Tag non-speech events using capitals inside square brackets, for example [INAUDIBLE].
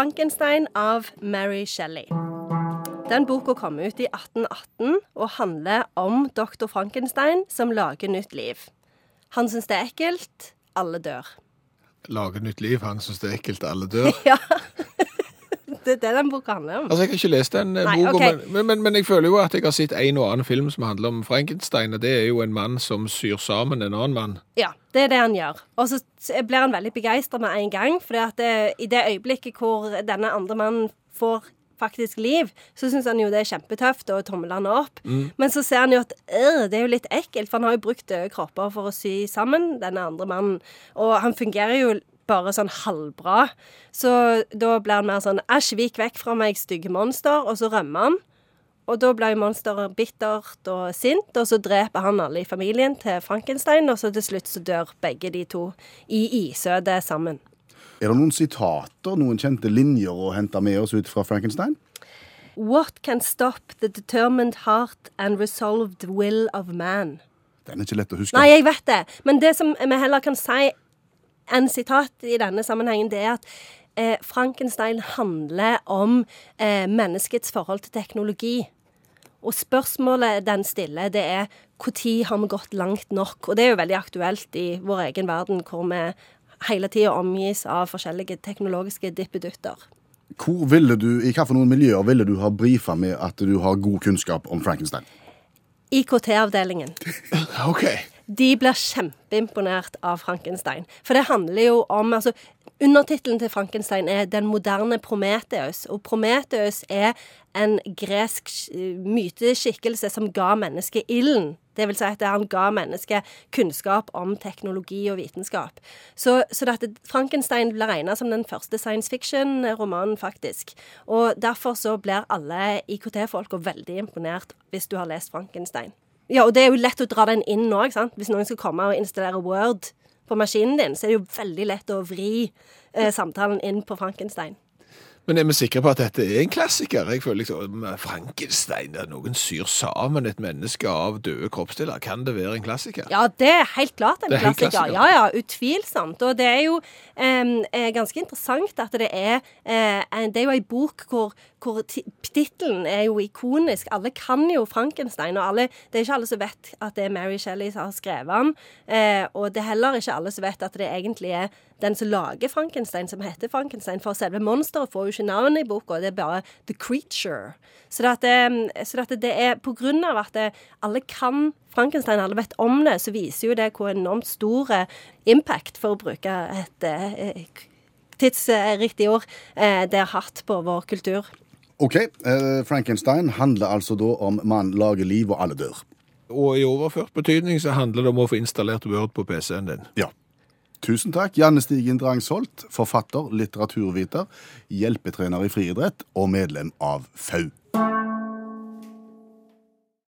'Frankenstein' av Mary Shelley. Den boka kom ut i 1818 og handler om doktor Frankenstein som lager nytt liv. Han syns det er ekkelt. Alle dør. Lager nytt liv, han syns det er ekkelt, alle dør. [LAUGHS] Ja. Det er det den boka handler om. Altså, Jeg har ikke lest den eh, Nei, boka, okay. men, men, men, jeg føler jo at jeg har sett en og annen film som handler om Frankenstein, og det er jo en mann som syr sammen en annen mann. Ja, det er det han gjør. Og så blir han veldig begeistra med en gang, for i det øyeblikket hvor denne andre mannen får faktisk liv, så syns han jo det er kjempetøft og tomler han opp. Men så ser han jo at øh, det er jo litt ekkelt, for han har jo brukt døde kropper for å sy sammen denne andre mannen. Og han fungerer jo bare sånn halvbra. Så da blir han mer sånn æsj, vik vekk fra meg, stygge monster, og så rømmer han. Og da jo monsteret bittert og sint, og så dreper han alle i familien til Frankenstein, og så til slutt så dør begge de to i isødet sammen. Er det noen sitater, noen kjente linjer å hente med oss ut fra Frankenstein? What can stop the determined heart and resolved will of man? Den er ikke lett å huske. Nei, jeg vet det. Men det som vi heller kan si en sitat i denne sammenhengen, det er at eh, Frankenstein handler om eh, menneskets forhold til teknologi. Og spørsmålet den stiller, det er når har vi gått langt nok? Og det er jo veldig aktuelt i vår egen verden, hvor vi hele tida omgis av forskjellige teknologiske dippedutter. Hvor ville du, I hvilke miljøer ville du ha brifa med at du har god kunnskap om Frankenstein? IKT-avdelingen. [LAUGHS] OK. De blir kjempeimponert av Frankenstein. For det handler jo om altså, Undertittelen til Frankenstein er 'Den moderne Prometheus'. Og Prometheus er en gresk myteskikkelse som ga mennesket ilden. Det vil si at han ga mennesket kunnskap om teknologi og vitenskap. Så, så dette, Frankenstein blir regna som den første science fiction-romanen, faktisk. Og derfor så blir alle IKT-folka veldig imponert hvis du har lest Frankenstein. Ja, og det er jo lett å dra den inn nå, ikke sant. Hvis noen skal komme og installere Word på maskinen din, så er det jo veldig lett å vri eh, samtalen inn på Frankenstein. Men er vi sikre på at dette er en klassiker? Jeg føler liksom Frankenstein, der noen syr sammen et menneske av døde kroppsdeler. Kan det være en klassiker? Ja, det er helt klart en er klassiker. klassiker. Ja, ja, utvilsomt. Og det er jo eh, ganske interessant at det er eh, Det er jo ei bok hvor, hvor tittelen er jo ikonisk. Alle kan jo Frankenstein, og alle, det er ikke alle som vet at det er Mary Shelley som har skrevet den. Eh, og det er heller ikke alle som vet at det egentlig er den som lager Frankenstein, som heter Frankenstein. For selve monsteret får jo ikke navnet i boka, det er bare The Creature. Så det, at det, så det, at det er på grunn av at det, alle kan Frankenstein, alle vet om det, så viser jo det hvor enormt stor eh, impact, for å bruke et et tidsriktig ord, eh, det har hatt på vår kultur. Ok, eh, Frankenstein handler altså da om man lager liv, og alle dør. Og i overført betydning så handler det om å få installert Word på PC-en din. Ja. Tusen takk, Janne Stigen Drangsholt, forfatter, litteraturviter, hjelpetrener i friidrett og medlem av FAU.